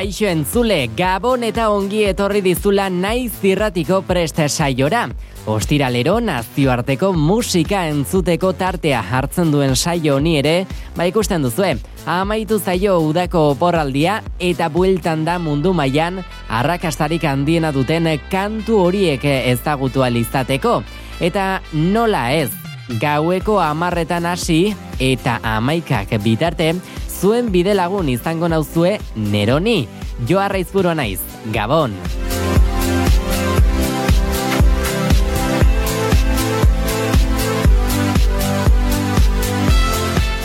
Kaixo entzule, gabon eta ongi etorri dizula naiz zirratiko preste saiora. Ostiralero nazioarteko musika entzuteko tartea hartzen duen saio honi ere, ba ikusten duzue, amaitu zaio udako oporraldia eta bueltan da mundu mailan arrakastarik handiena duten kantu horiek ezagutu alizateko. Eta nola ez, gaueko amarretan hasi eta amaikak bitarte, zuen bide lagun izango nauzue Neroni. Jo arraizburua naiz, Gabon.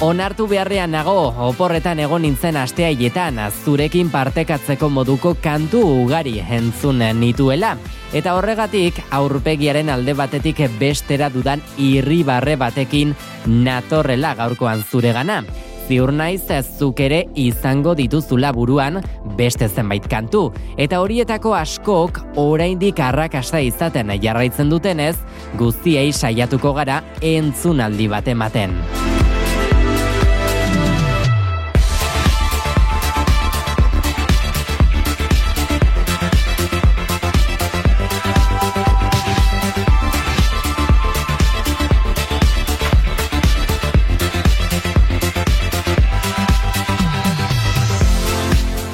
Onartu beharrean nago, oporretan egon nintzen asteaietan, zurekin partekatzeko moduko kantu ugari entzun nituela. Eta horregatik, aurpegiaren alde batetik bestera dudan irribarre batekin natorrela gaurkoan zuregana ziur naiz zuk ere izango dituzula buruan beste zenbait kantu. Eta horietako askok oraindik arrakasta izaten jarraitzen dutenez, guztiei saiatuko gara entzunaldi bat ematen.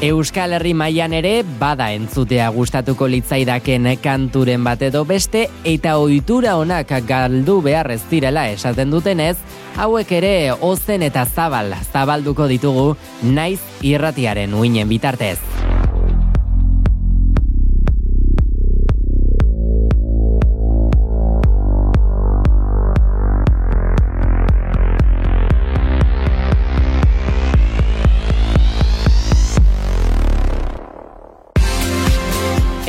Euskal Herri mailan ere bada entzutea gustatuko litzaidaken kanturen bat edo beste eta ohitura onak galdu behar ez direla esaten dutenez, hauek ere ozen eta zabal zabalduko ditugu naiz irratiaren uinen bitartez.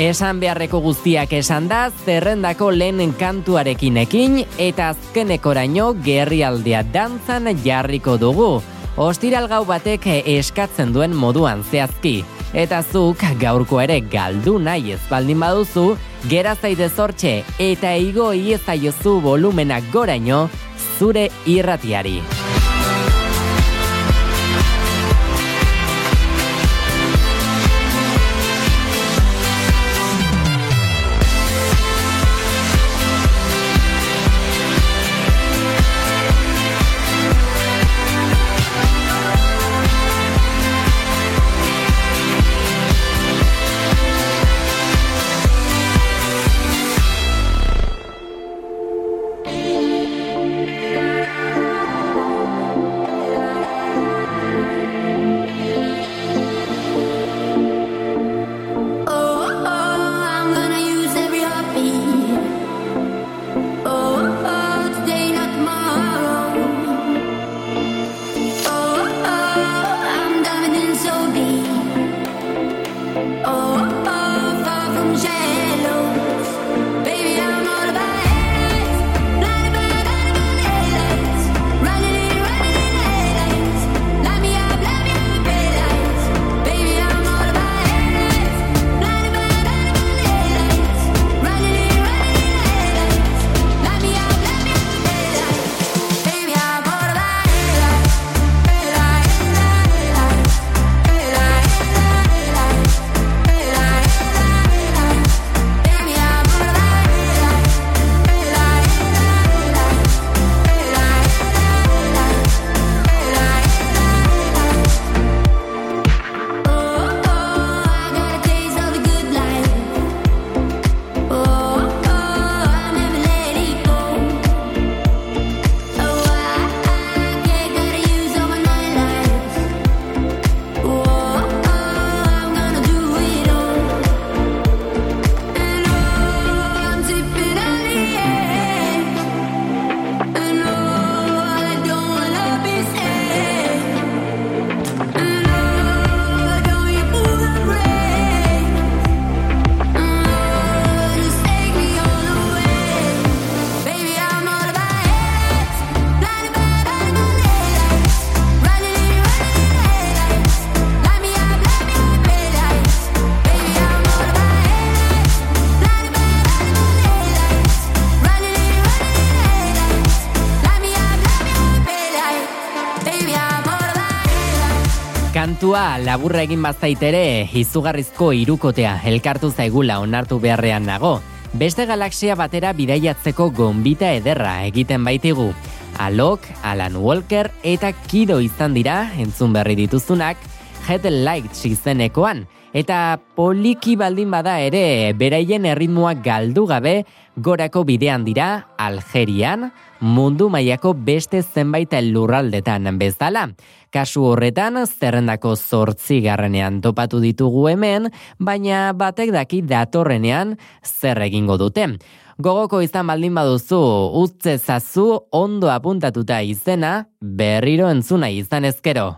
Esan beharreko guztiak esan da, zerrendako lehen kantuarekin ekin, eta azkenekoraino gerrialdea dantzan jarriko dugu. Ostiral gau batek eskatzen duen moduan zehazki. Eta zuk gaurko ere galdu nahi ez baldin baduzu, gera zaide zortxe eta igo iezaiozu volumenak goraino zure irratiari. Kantua laburra egin bazaitere izugarrizko irukotea elkartu zaigula onartu beharrean nago. Beste galaxia batera bidaiatzeko gonbita ederra egiten baitigu. Alok, Alan Walker eta Kido izan dira entzun berri dituzunak Headlights izenekoan eta poliki baldin bada ere beraien erritmoa galdu gabe gorako bidean dira Algerian, mundu mailako beste zenbait lurraldetan bezala. Kasu horretan, zerrendako zortzi garrenean topatu ditugu hemen, baina batek daki datorrenean zer egingo dute. Gogoko izan baldin baduzu, utze zazu ondo apuntatuta izena, berriro entzuna izan ezkero.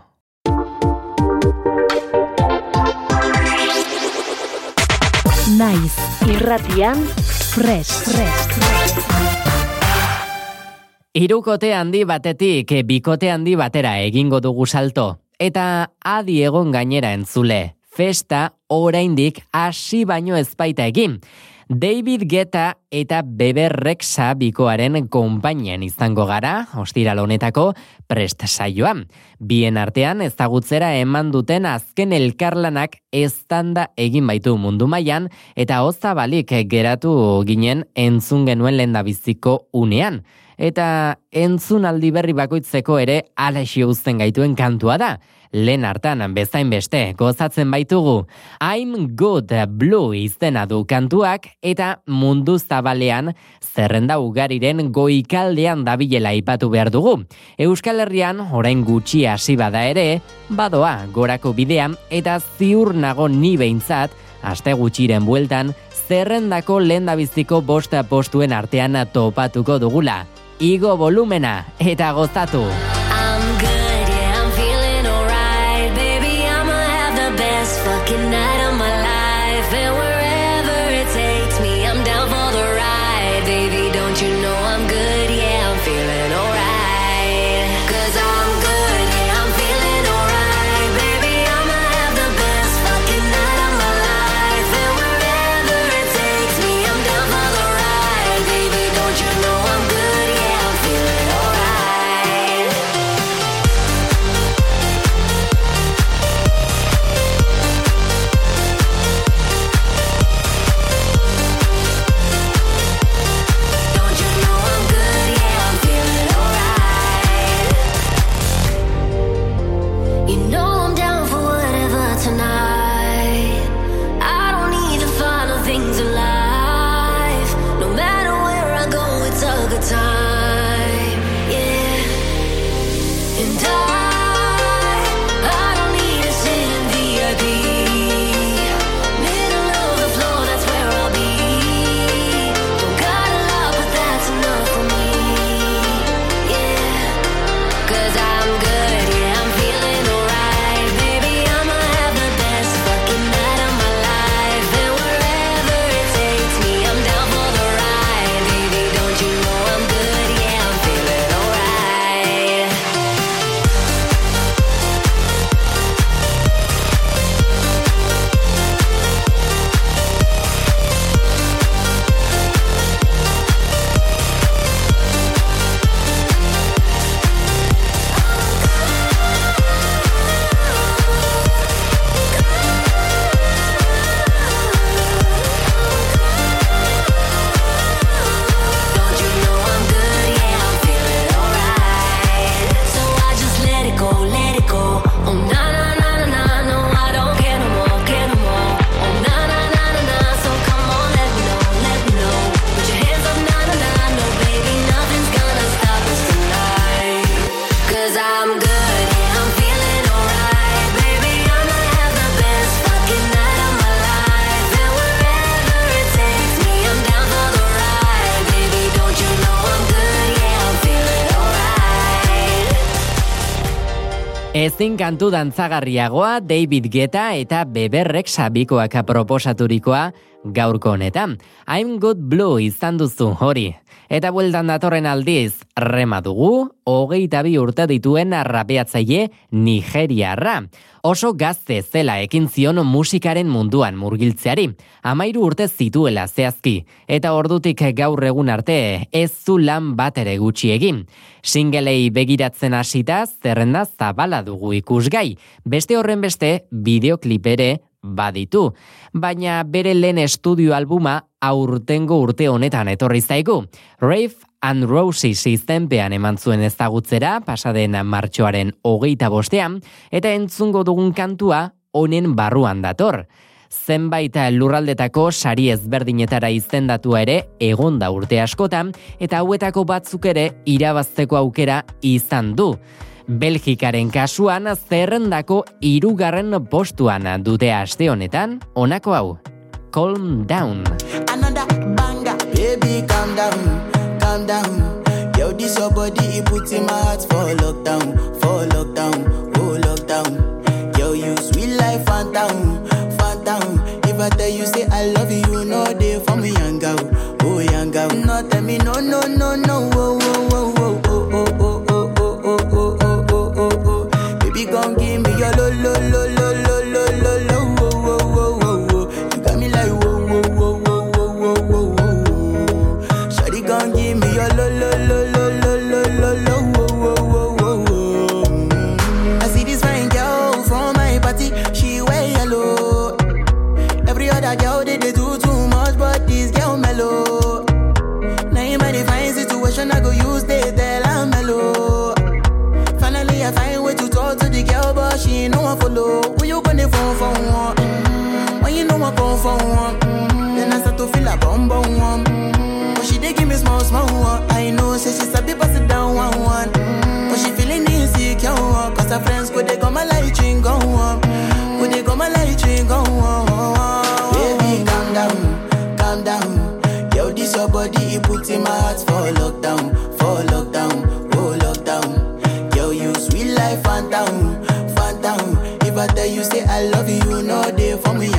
Naiz, irratian, fresh, fresh. Irukote handi batetik bikote handi batera egingo dugu salto. Eta adi egon gainera entzule. Festa oraindik hasi baino ezpaita egin. David Geta eta Bebe Rexa bikoaren konpainian izango gara, ostiral honetako prest saioan. Bien artean ezagutzera eman duten azken elkarlanak eztanda egin baitu mundu mailan eta hoza balik geratu ginen entzun genuen lendabiziko unean. Eta entzun aldi berri bakoitzeko ere alaxio uzten gaituen kantua da lehen hartan bezain beste gozatzen baitugu. I'm good blue izena du kantuak eta mundu zabalean zerrenda ugariren goikaldean dabilela ipatu behar dugu. Euskal Herrian orain gutxi hasi bada ere, badoa gorako bidean eta ziur nago ni behintzat, aste gutxiren bueltan, zerrendako lehen dabiziko bosta postuen artean topatuko dugula. Igo volumena eta gozatu! Ezin kantu dantzagarriagoa David Geta eta Beberrek sabikoak proposaturikoa gaurko honetan. I'm good blue izan duzu hori. Eta bueltan datorren aldiz, rema dugu, hogeita bi urte dituen arrapeatzaile Nigeriarra. Oso gazte zela ekin zion musikaren munduan murgiltzeari, amairu urte zituela zehazki, eta ordutik gaur egun arte ez zu lan bat ere gutxi egin. Singelei begiratzen hasita zerrenda zabala dugu ikusgai, beste horren beste bideoklipere baditu, baina bere lehen estudio albuma aurtengo urte honetan etorri zaigu. Rave and Roses izenpean eman zuen ezagutzera pasaden martxoaren hogeita bostean, eta entzungo dugun kantua honen barruan dator. Zenbait lurraldetako sari ezberdinetara izendatua ere egonda urte askotan, eta hauetako batzuk ere irabazteko aukera izan du. Belgikaren kasuan zerrendako irugarren postuan dute aste honetan, honako hau. Calm down. Another banger, baby calm down, calm down. Yo, this your body, it puts in my heart for lockdown, for lockdown, oh lockdown. Yo, you sweet life, phantom, phantom. If I tell you say I love you, you know they for me young girl, oh young girl. No tell me no, no, no, no, oh, oh, gon' give me your lo, lo, lo, lo, on, go they go my on. Oh, oh, oh. Baby, calm down, calm down. This your body, it puts in my heart for lockdown, for lockdown, oh lockdown. Yo, you sweet phantom, phantom. If I tell you say I love you, you for me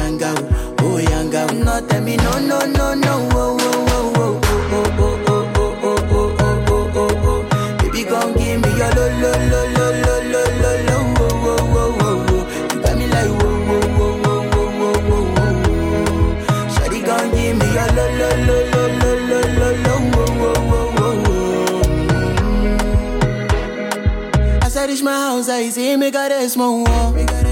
oh. No tell me no, no, no, no, oh, oh, oh, See me got a small one.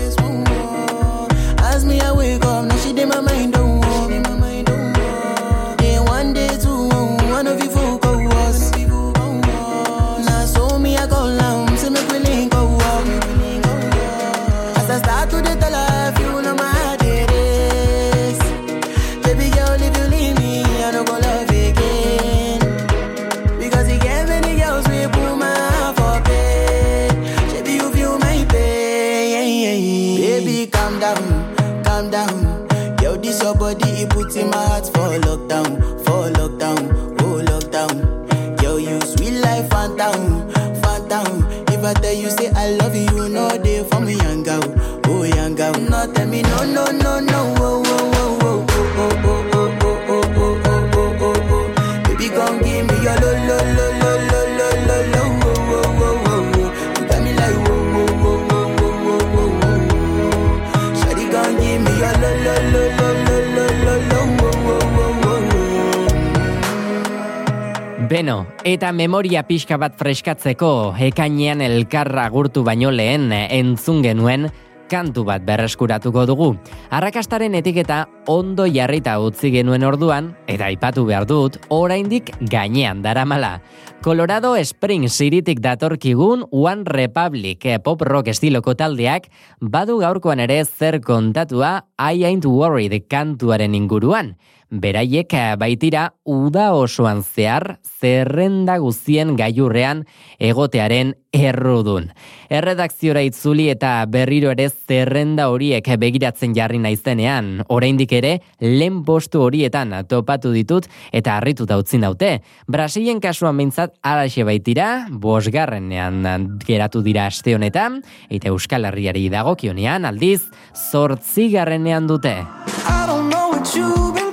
Eta memoria pixka bat freskatzeko, ekainean elkarra gurtu baino lehen entzun genuen kantu bat berreskuratuko dugu. Arrakastaren etiketa ondo jarrita utzi genuen orduan, eta aipatu behar dut, oraindik gainean daramala. Colorado Springs iritik datorkigun One Republic pop rock estiloko taldeak badu gaurkoan ere zer kontatua I Ain't Worried kantuaren inguruan. Beraiek eh, baitira uda osoan zehar zerrenda guztien gailurrean egotearen errudun. Erredakziora itzuli eta berriro ere zerrenda horiek begiratzen jarri naizenean, oraindik ere lehen postu horietan topatu ditut eta harrituta utzi naute. Brasilen kasuan behintzat alaxe baitira, bosgarrenean geratu dira aste honetan, eta Euskal Herriari dagokionean aldiz, zortzigarrenean dute. I don't know what you've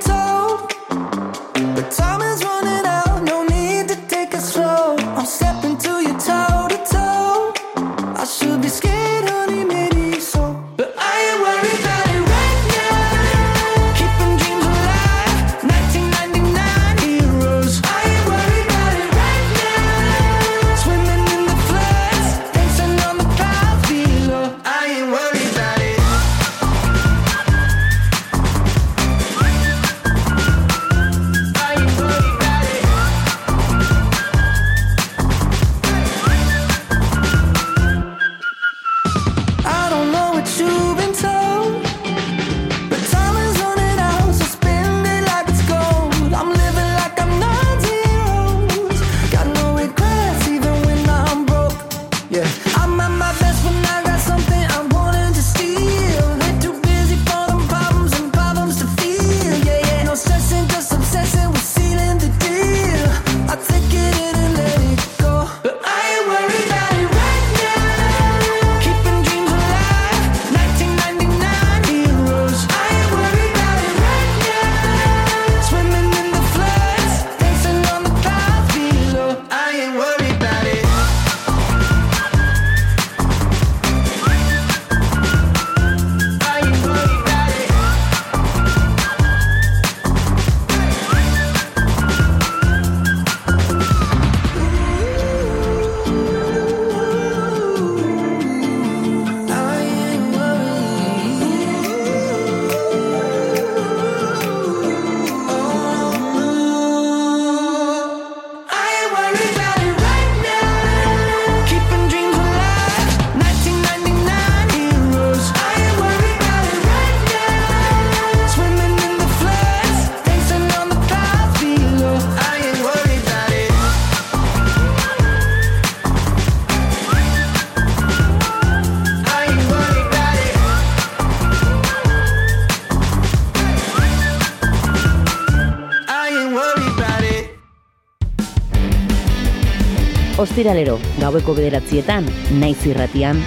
ostiralero, gaueko bederatzietan, naiz irratian.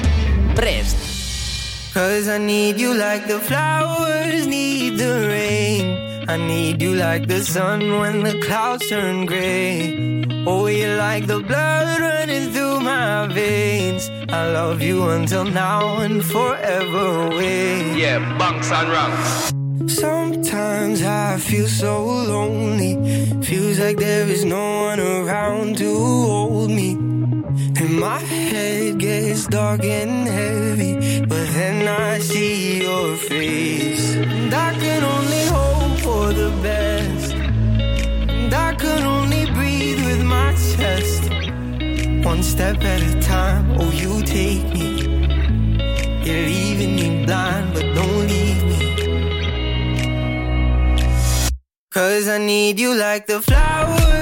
Prest! Cause I need you like the flowers need the rain. I need you like the sun when the clouds turn gray. Oh, you like the blood running through my veins. I love you until now and forever away. Yeah, bunks and ranks. Sometimes I feel so lonely. Feels like there is no one around to hold me. My head gets dark and heavy. But then I see your face. And I can only hope for the best. And I can only breathe with my chest. One step at a time, oh, you take me. You're leaving me blind, but don't leave me. Cause I need you like the flowers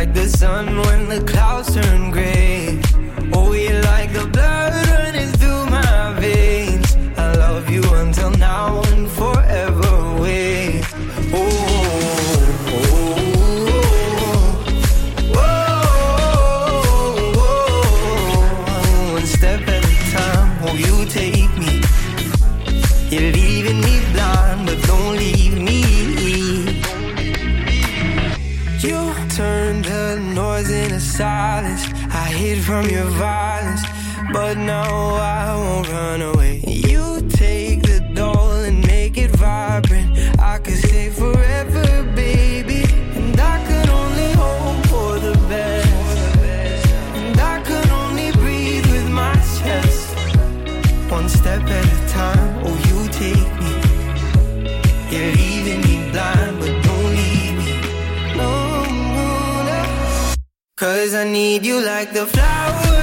like the sun when the clouds turn gray. Need you like the flowers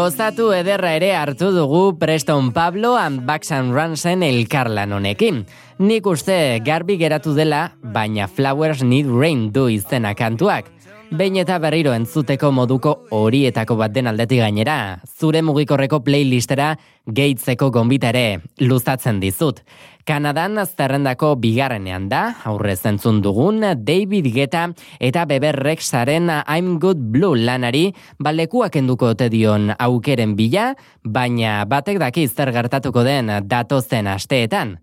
Gozatu ederra ere hartu dugu Preston Pablo and Bax and Ransen elkarlan honekin. Nik uste garbi geratu dela, baina Flowers Need Rain du izena kantuak. Behin eta berriro entzuteko moduko horietako bat den aldetik gainera, zure mugikorreko playlistera gehitzeko gonbitare luzatzen dizut. Kanadan zerrendako bigarrenean da, aurrez entzun dugun David Geta eta Bebe Rexaren I'm Good Blue lanari balekuak enduko ote dion aukeren bila, baina batek daki zer gertatuko den datozen asteetan.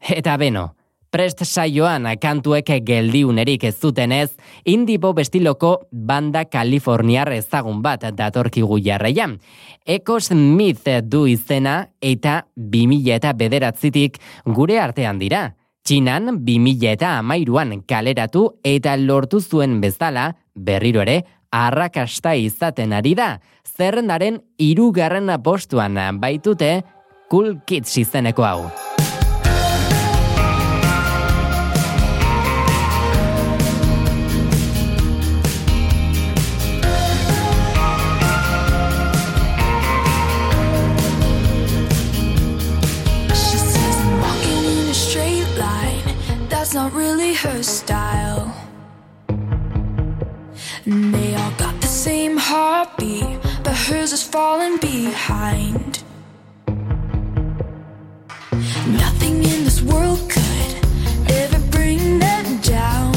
Eta beno, Prest saioan kantuek geldiunerik ez zutenez, indibo bestiloko banda kaliforniar ezagun bat datorkigu jarraian. Eko Smith du izena eta 2000 eta bederatzitik gure artean dira. Txinan 2000 eta amairuan kaleratu eta lortu zuen bezala, berriro ere, arrakasta izaten ari da. Zerrendaren irugarren postuan baitute Cool Kids izeneko hau. not really her style. And they all got the same heartbeat, but hers is falling behind. Nothing in this world could ever bring them down.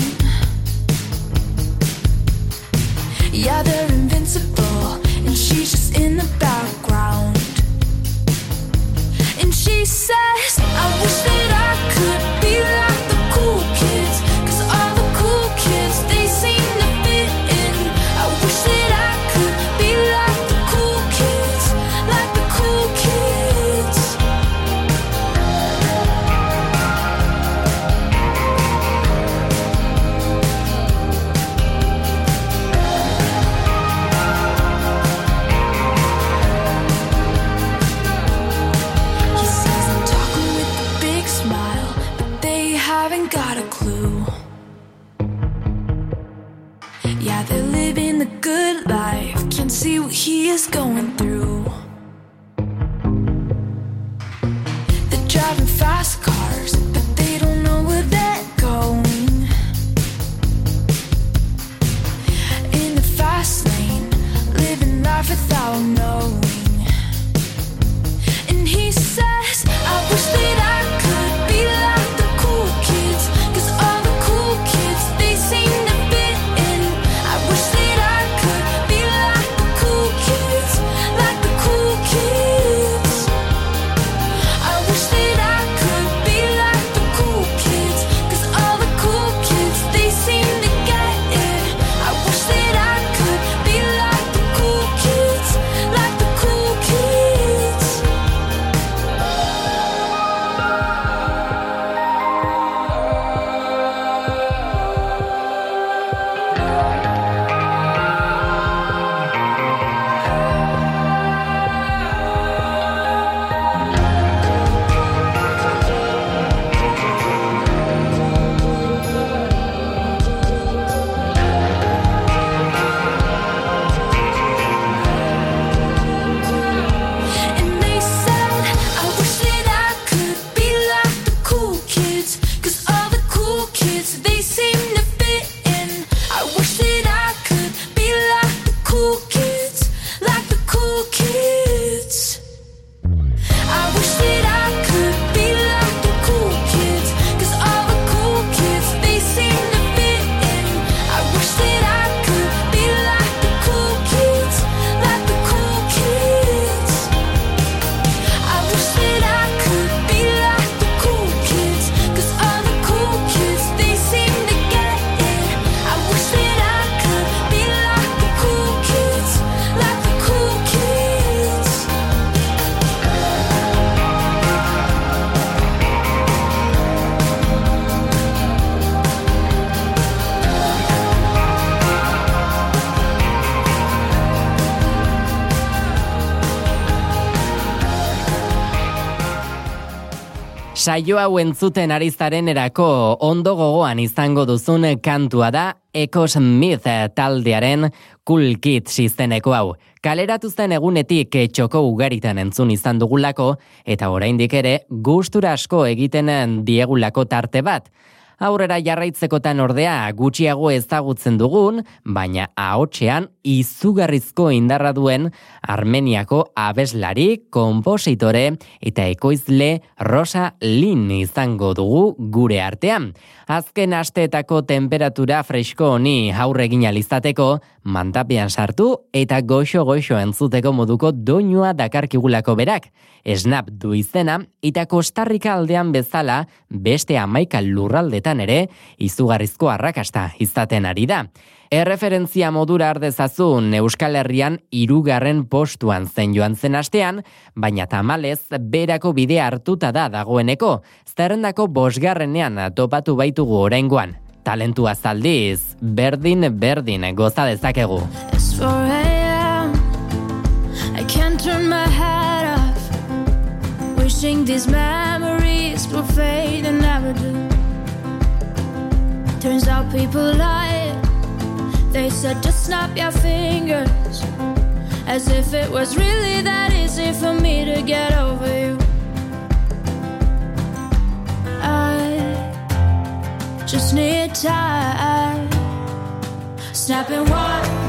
Yeah, they're invincible, and she's just in the background. And she says, I wish that I could. saio hau entzuten arizaren erako ondo gogoan izango duzun kantua da Eko Smith taldearen Cool Kids izeneko hau. Kaleratu zen egunetik txoko ugaritan entzun izan dugulako eta oraindik ere gustura asko egiten diegulako tarte bat. Aurrera jarraitzekotan ordea gutxiago ezagutzen dugun, baina ahotsean izugarrizko indarra duen Armeniako abeslari, konpositore eta ekoizle Rosa Lin izango dugu gure artean. Azken asteetako temperatura fresko honi aurre egin alizateko, mantapian sartu eta goxo-goxo entzuteko moduko doinua dakarkigulako berak. Snap du izena eta kostarrika aldean bezala beste amaika lurraldetan ere izugarrizko arrakasta izaten ari da. Erreferentzia modura ardezazu Euskal Herrian irugarren postuan zen joan zen astean, baina tamalez berako bidea hartuta da dagoeneko, zerrendako bosgarrenean topatu baitugu oraingoan. Talentu azaldiz, berdin berdin goza dezakegu. Wishing these memories will fade and never do Turns out people lie They said just snap your fingers. As if it was really that easy for me to get over you. I just need time. Snapping one,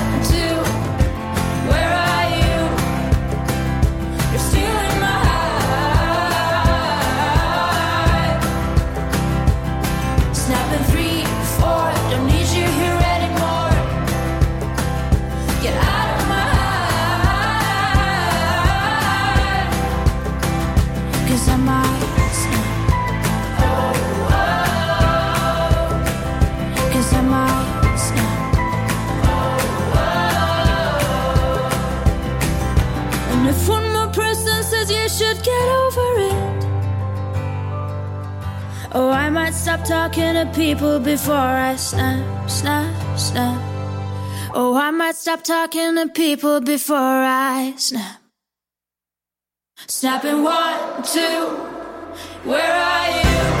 if one more person says you should get over it. Oh, I might stop talking to people before I snap, snap, snap. Oh, I might stop talking to people before I snap. Snapping one, two. Where are you?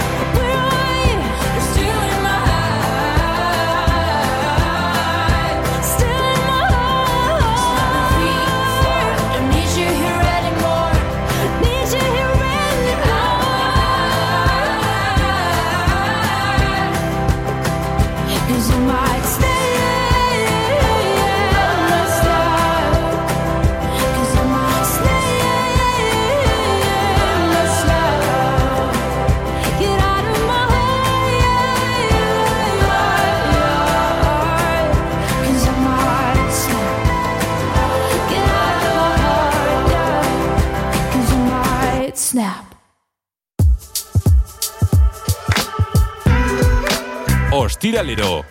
Ostiralero.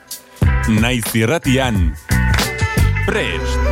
Naiz irratian. Prest.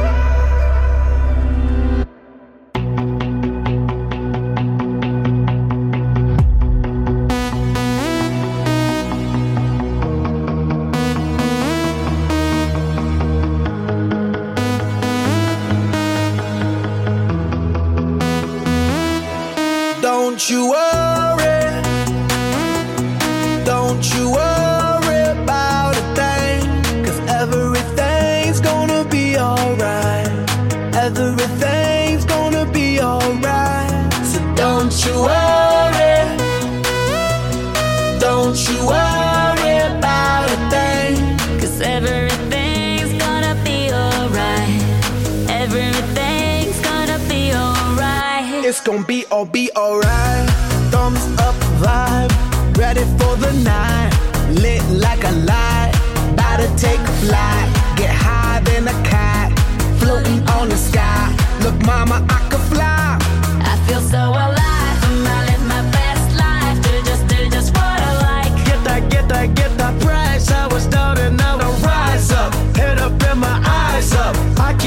It's gonna be all be alright. Thumbs up vibe, ready for the night. Lit like a light, about to take a flight. Get high than a cat, floating on the sky. Look, mama, I could fly. I feel so alive.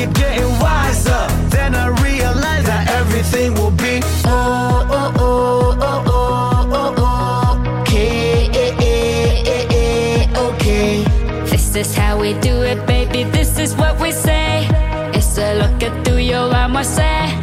Keep getting wiser. Then I realize that everything will be oh oh oh oh oh oh. Okay, okay. This is how we do it, baby. This is what we say. It's a look at through your armor, say.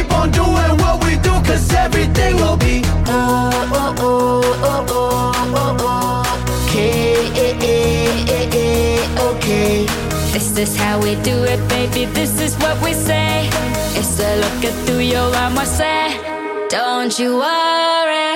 Keep on doing what we do, cause everything will be oh, oh, oh, oh, oh, oh. Okay, okay. This is how we do it, baby. This is what we say. It's a lo que tú y yo vamos a hacer. Don't you worry.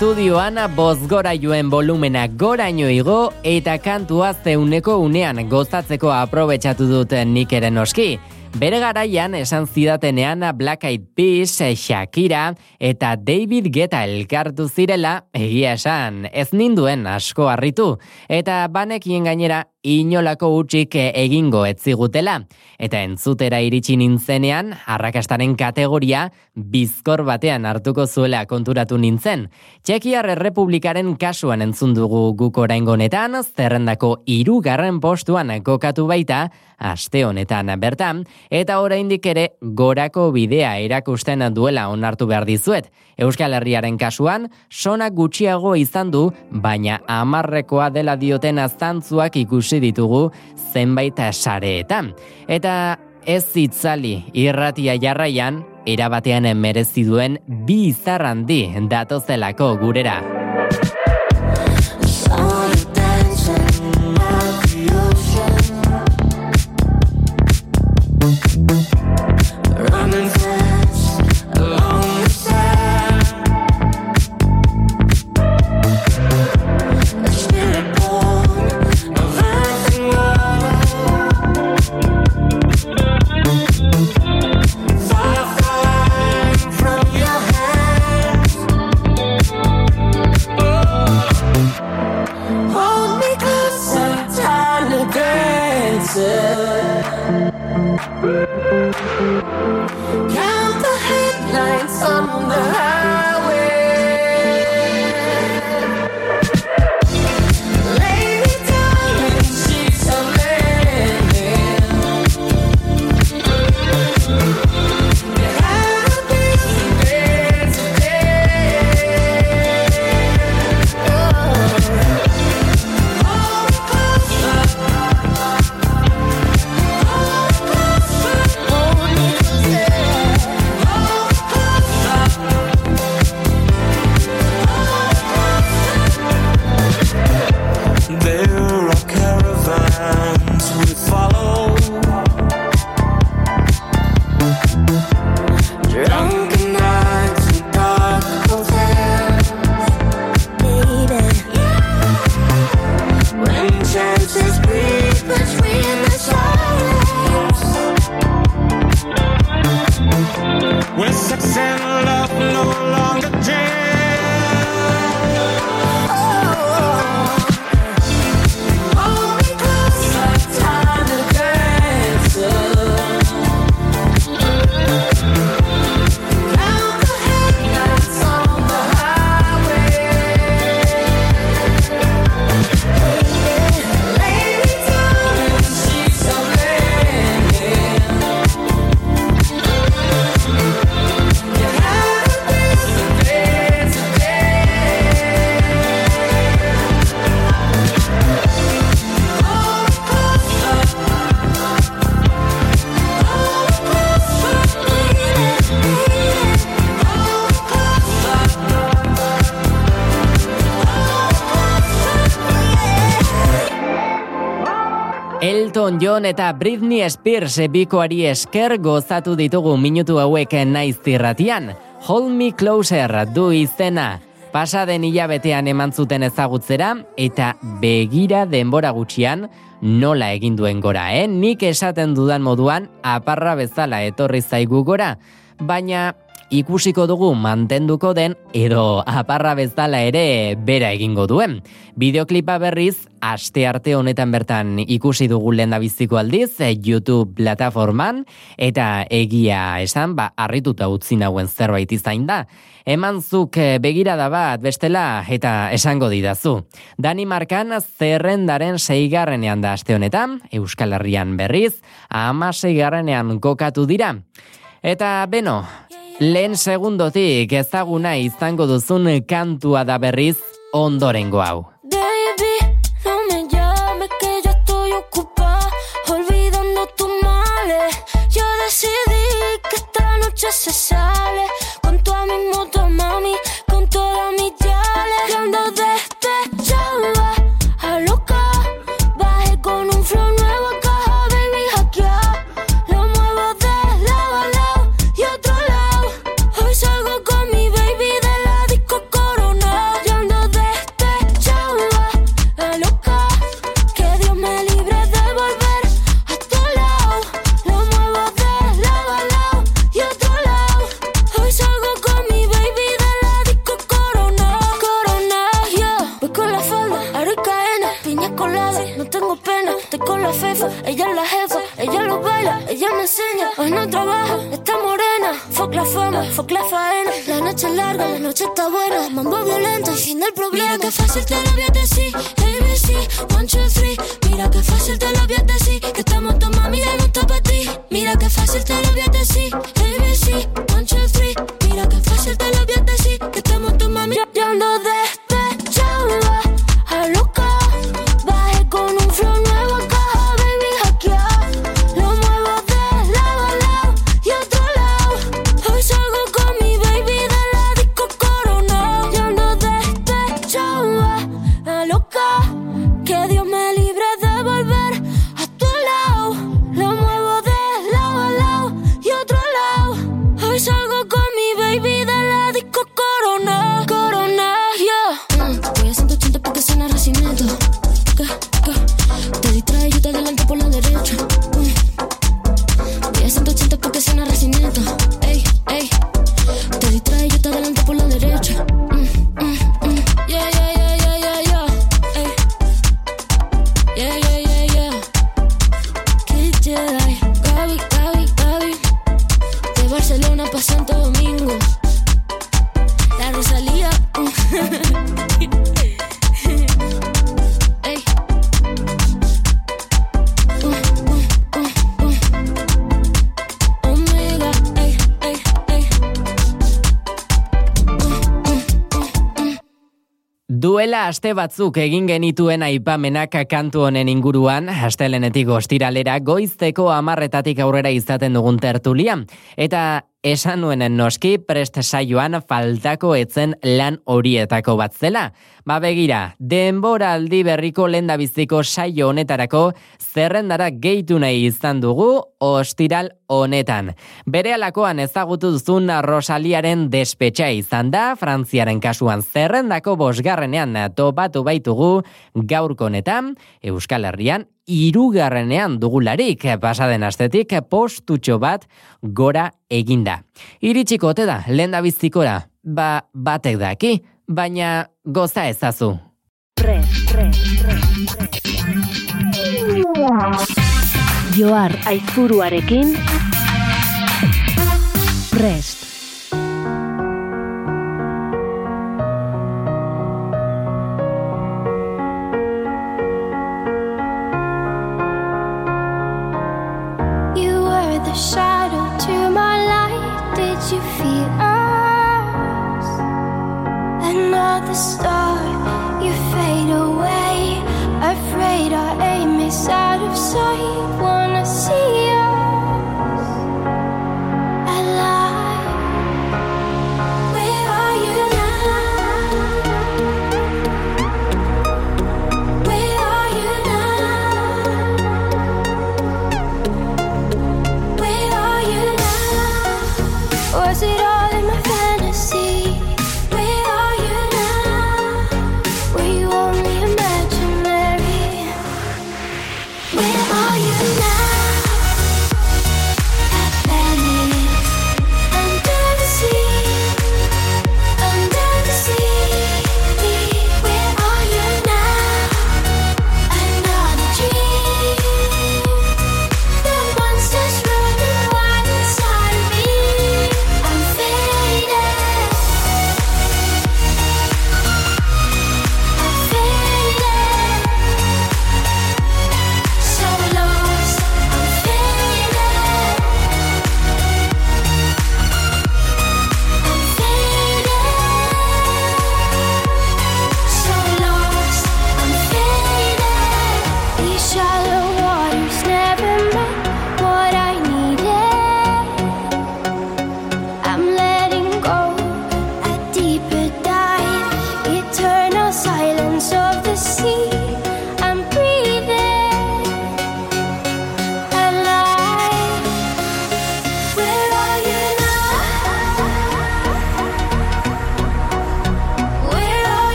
Estudioan bozgorailuen volumena goraino igo eta kantua zeuneko unean gozatzeko aprobetxatu dut nik ere noski. Bere garaian esan zidatenean Black Eyed Peas, Shakira eta David Guetta elkartu zirela, egia esan, ez ninduen asko harritu, eta banekien gainera inolako utxik egingo etzigutela. Eta entzutera iritsi nintzenean, arrakastaren kategoria bizkor batean hartuko zuela konturatu nintzen. Txekiar Errepublikaren kasuan entzun dugu guk oraingo honetan, zerrendako hirugarren postuan kokatu baita, aste honetan bertan, eta oraindik ere gorako bidea erakusten duela onartu behar dizuet. Euskal Herriaren kasuan, sona gutxiago izan du, baina amarrekoa dela dioten aztantzuak ikusi ditugu zenbait sareetan. Eta ez itzali irratia jarraian, erabatean merezi duen bi izar handi datozelako gurera. John eta Britney Spears bikoari esker gozatu ditugu minutu hauek naiz zirratian. Hold me closer du izena. Pasaden hilabetean eman zuten ezagutzera eta begira denbora gutxian nola egin duen gora, eh? Nik esaten dudan moduan aparra bezala etorri zaigu gora. baina ikusiko dugu mantenduko den edo aparra bezala ere bera egingo duen. Bideoklipa berriz, aste arte honetan bertan ikusi dugu lehen biziko aldiz, eh, YouTube plataforman, eta egia esan, ba, harrituta utzi nauen zerbait izain da. Eman zuk eh, begirada bat bestela eta esango didazu. Danimarkan zerrendaren seigarrenean da aste honetan, Euskal Herrian berriz, ama seigarrenean kokatu dira. Eta beno, lehen segundotik ezaguna izango duzun kantua da berriz ondorengo hau. Olvidando tus males. Yo decidí que esta noche se sale Duela aste batzuk egin genituen aipamenak kantu honen inguruan, astelenetik ostiralera goizteko amarretatik aurrera izaten dugun tertulia. Eta esan nuenen noski prest saioan faltako etzen lan horietako bat zela. Ba begira, denbora aldi berriko lendabiziko saio honetarako zerrendara gehitu nahi izan dugu ostiral honetan. Bere alakoan ezagutu duzun Rosaliaren despetxa izan da, Frantziaren kasuan zerrendako bosgarrenean topatu baitugu gaurko honetan, Euskal Herrian irugarrenean dugularik pasaden astetik postutxo bat gora eginda. Iritsiko ote da, lehen ba batek daki, baina goza ezazu. Joar aizuruarekin prest. Star, you fade away. Afraid our aim is out of sight.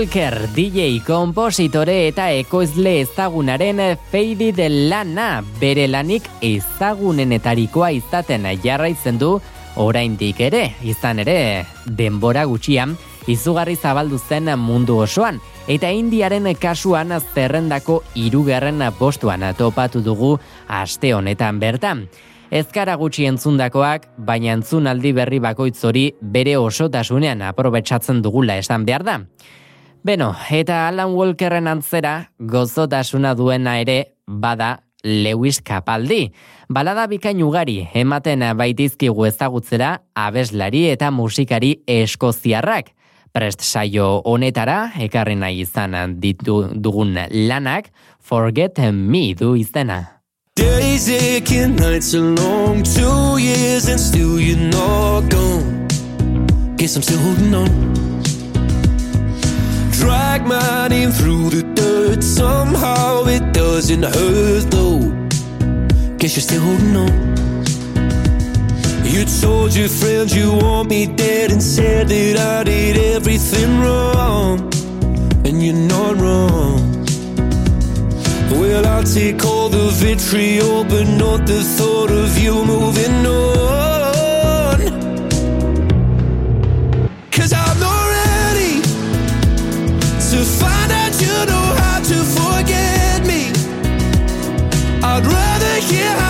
Walker, DJ, kompositore eta ekoizle ezagunaren Faded lana, bere lanik ezagunenetarikoa izaten jarraitzen du oraindik ere, izan ere, denbora gutxian, izugarri zabaldu zen mundu osoan, eta indiaren kasuan zerrendako irugarren postuan topatu dugu aste honetan bertan. Ezkara gutxi entzundakoak, baina entzunaldi berri bakoitz hori bere osotasunean aprobetsatzen dugula esan behar da. Beno, eta Alan Walkerren antzera, gozotasuna duena ere, bada Lewis Capaldi. Balada bikain ugari, ematen baitizkigu ezagutzera, abeslari eta musikari eskoziarrak. Prest saio honetara, ekarri nahi izan ditu dugun lanak, Forget Me du izena. Days aching, nights are long, two years and still you're not gone. Guess I'm still holding on. Drag my name through the dirt, somehow it doesn't hurt though. Guess you're still holding on. You told your friends you want me dead and said that I did everything wrong. And you're not wrong. Well, I'll take all the vitriol, but not the thought of you moving on. Cause I'm not Yeah.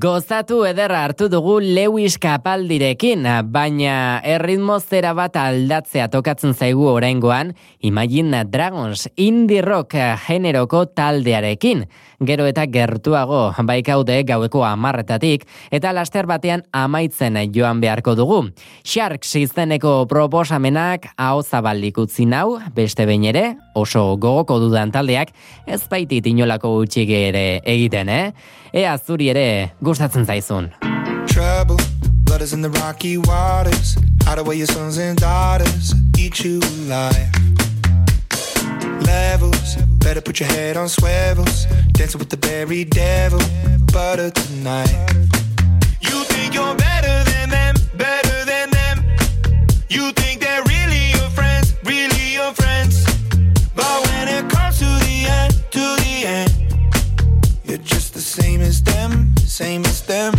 Gozatu ederra hartu dugu Lewis Capaldirekin, baina erritmo zera bat aldatzea tokatzen zaigu oraingoan Imagine Dragons indie rock generoko taldearekin. Gero eta gertuago baikaude gaueko amarretatik eta laster batean amaitzen joan beharko dugu. Sharks izeneko proposamenak hau zabalik utzi nau, beste behin ere, oso gogoko dudan taldeak, ez baitit inolako utxik ere egiten, eh? Ea zuri ere gustatzen zaizun. trouble. Blood is in the rocky waters. Hide away your sons and daughters. Eat you alive. Levels. Better put your head on swivels. Dancing with the berry devil. Butter tonight. You think you're better than them, better than them. You think they're really your friends, really your friends. But when it comes to the end, to the end, you're just the same as them, same as them.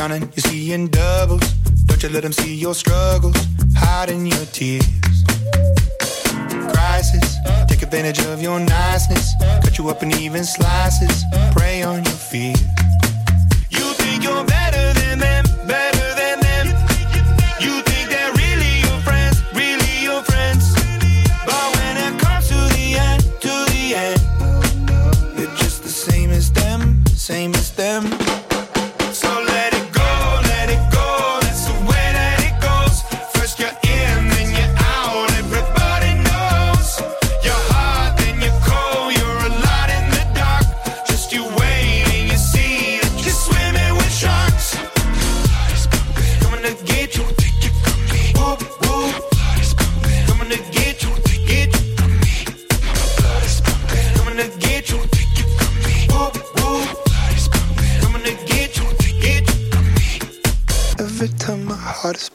Drowning, you're seeing doubles. Don't you let them see your struggles, hiding your tears. Crisis, take advantage of your niceness. Cut you up in even slices, prey on your fears.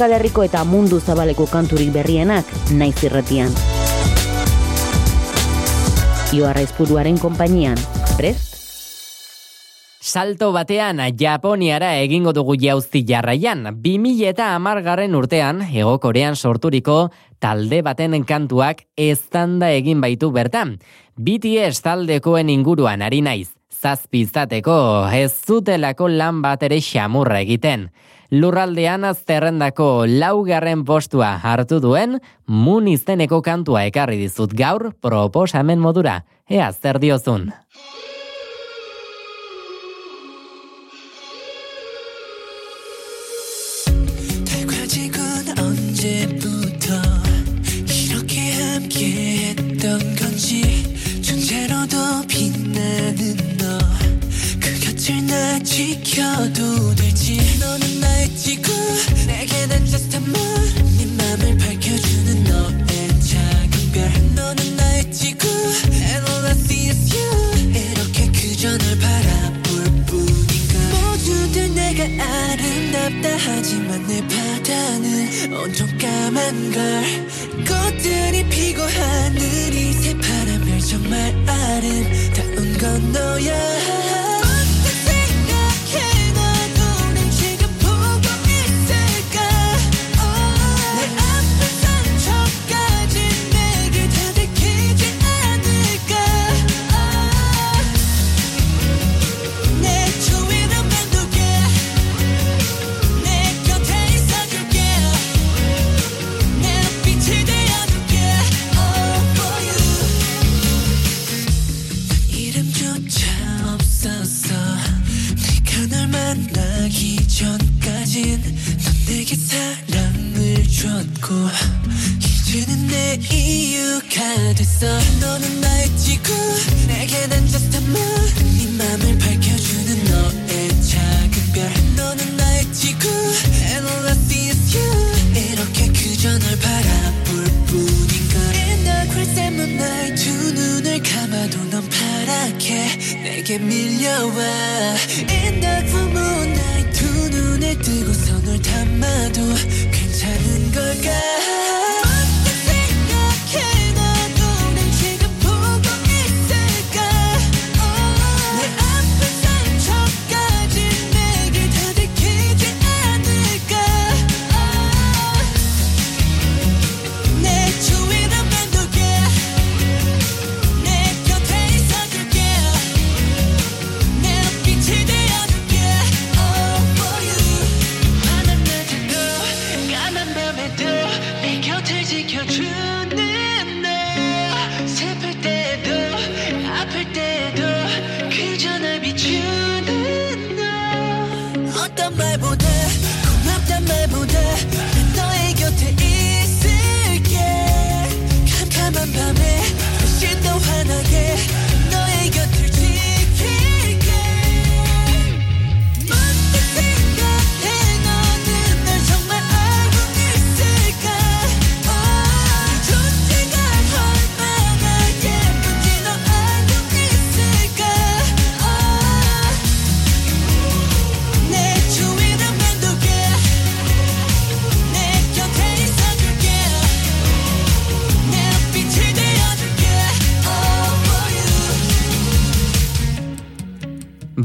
Euskal Herriko eta mundu zabaleko kanturik berrienak naiz irratian. Ioarra izpuruaren konpainian, prest? Salto batean Japoniara egingo dugu jauzti jarraian. 2000 eta amargarren urtean, Ego Korean sorturiko talde baten kantuak eztanda egin baitu bertan. BTS taldekoen inguruan ari naiz. Zazpi izateko ez zutelako lan bat ere xamurra egiten. Lurraldean azterrendako laugarren postua hartu duen, mun izeneko kantua ekarri dizut gaur proposamen modura. Ea zer diozun. 가 그 곁을 나 지켜도 될지. 너는 나의 지구 내게 난 just a moon 네 맘을 밝혀주는 너의 작은 별. 너는 나의 지구 and all I see is you. 이렇게 그저 널 바라볼 뿐인가. 모두들 내가 아름답다. 하지만 내 바다는 온통 까만 걸. 꽃들이 피고 하늘이 새파란 별 정말 아름다운 건 너야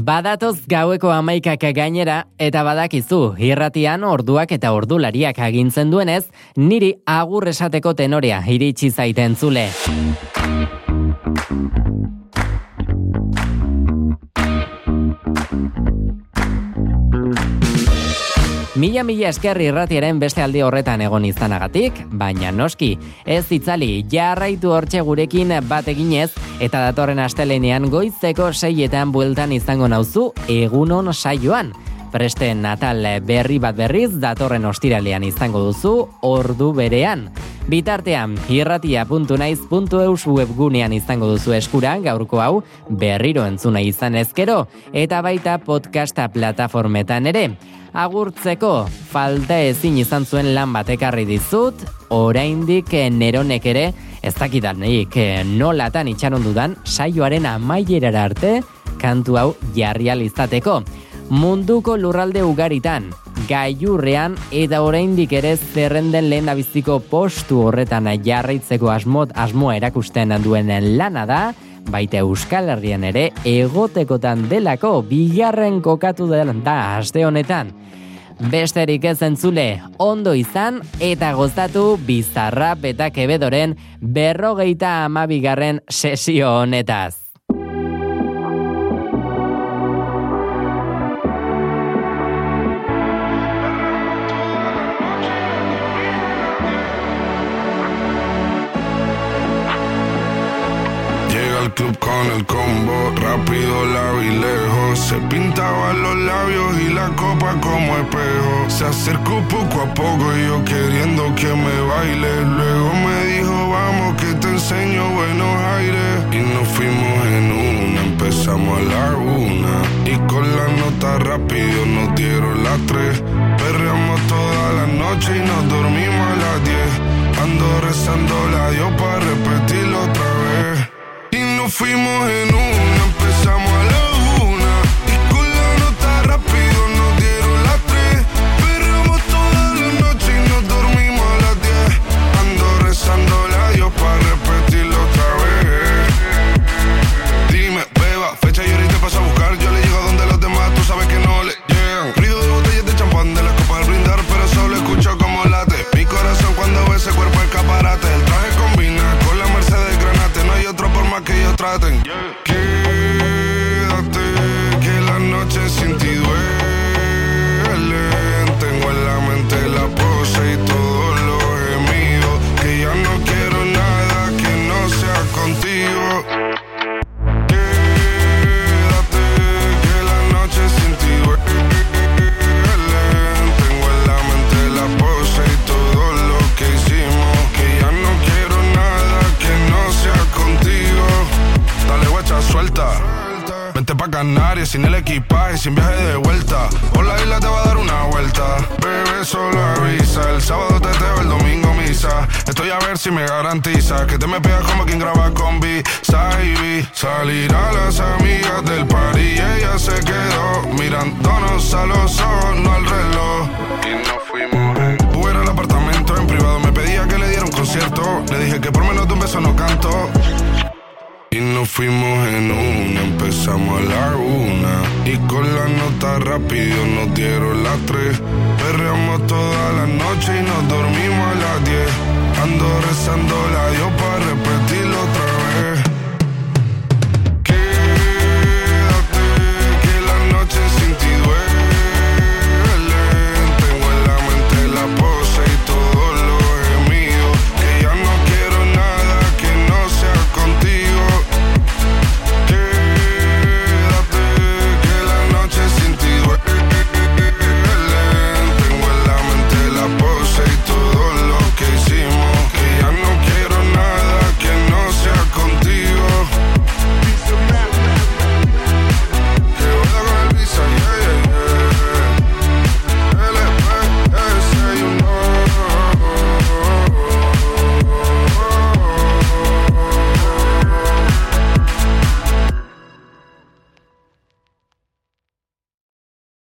Badatoz gaueko amaikak gainera, eta badakizu, irratian orduak eta ordulariak agintzen duenez, niri agur esateko tenorea iritsi zaiten zule. Mila mila esker irratiaren beste aldi horretan egon izanagatik, baina noski, ez itzali jarraitu hortxe gurekin bat eginez, eta datorren astelenean goizeko seietan bueltan izango nauzu egunon saioan. Preste natal berri bat berriz datorren ostiralean izango duzu ordu berean. Bitartean, irratia.naiz.eus webgunean izango duzu eskura gaurko hau berriro entzuna izan ezkero, eta baita podcasta plataformetan ere. Agurtzeko, falta ezin izan zuen lan batekarri dizut, oraindik eh, neronek ere, ez dakidanik eh, nolatan itxaron dudan, saioaren amaierara arte, kantu hau jarri ahal izateko. Munduko lurralde ugaritan, gailurrean eta oraindik ere zerrenden lehen biziko postu horretan jarraitzeko asmot asmoa erakusten duen lana da, baita Euskal Herrian ere egotekotan delako bigarren kokatu dela da aste honetan. Besterik ez entzule, ondo izan eta gozatu bizarra eta kebedoren berrogeita amabigarren sesio honetaz. Con el combo, rápido la lejos. Se pintaba los labios y la copa como espejo. Se acercó poco a poco y yo queriendo que me baile. Luego me dijo, vamos que te enseño buenos aires. Y nos fuimos en una, empezamos a la una. Y con la nota rápido nos dieron las tres. Perreamos toda la noche y nos dormimos a las diez. Ando rezando la Dios para repetirlo otra vez. Fuimos en una, empezamos a la más que equipaje, sin viaje de vuelta. Por la isla te va a dar una vuelta. Bebé, solo avisa. El sábado teteo, el domingo misa. Estoy a ver si me garantiza que te me pegas como quien graba con B. Saibi. Salir a las amigas del party y ella se quedó mirándonos a los ojos, no al reloj. Y nos fuimos en Uber al apartamento en privado. Me pedía que le diera un concierto. Le dije que por menos de un beso no canto. Y nos fuimos en una, empezamos a la una. Y con la nota rápido nos dieron las tres. Perreamos toda la noche y nos dormimos a las diez. Ando rezando la Dios para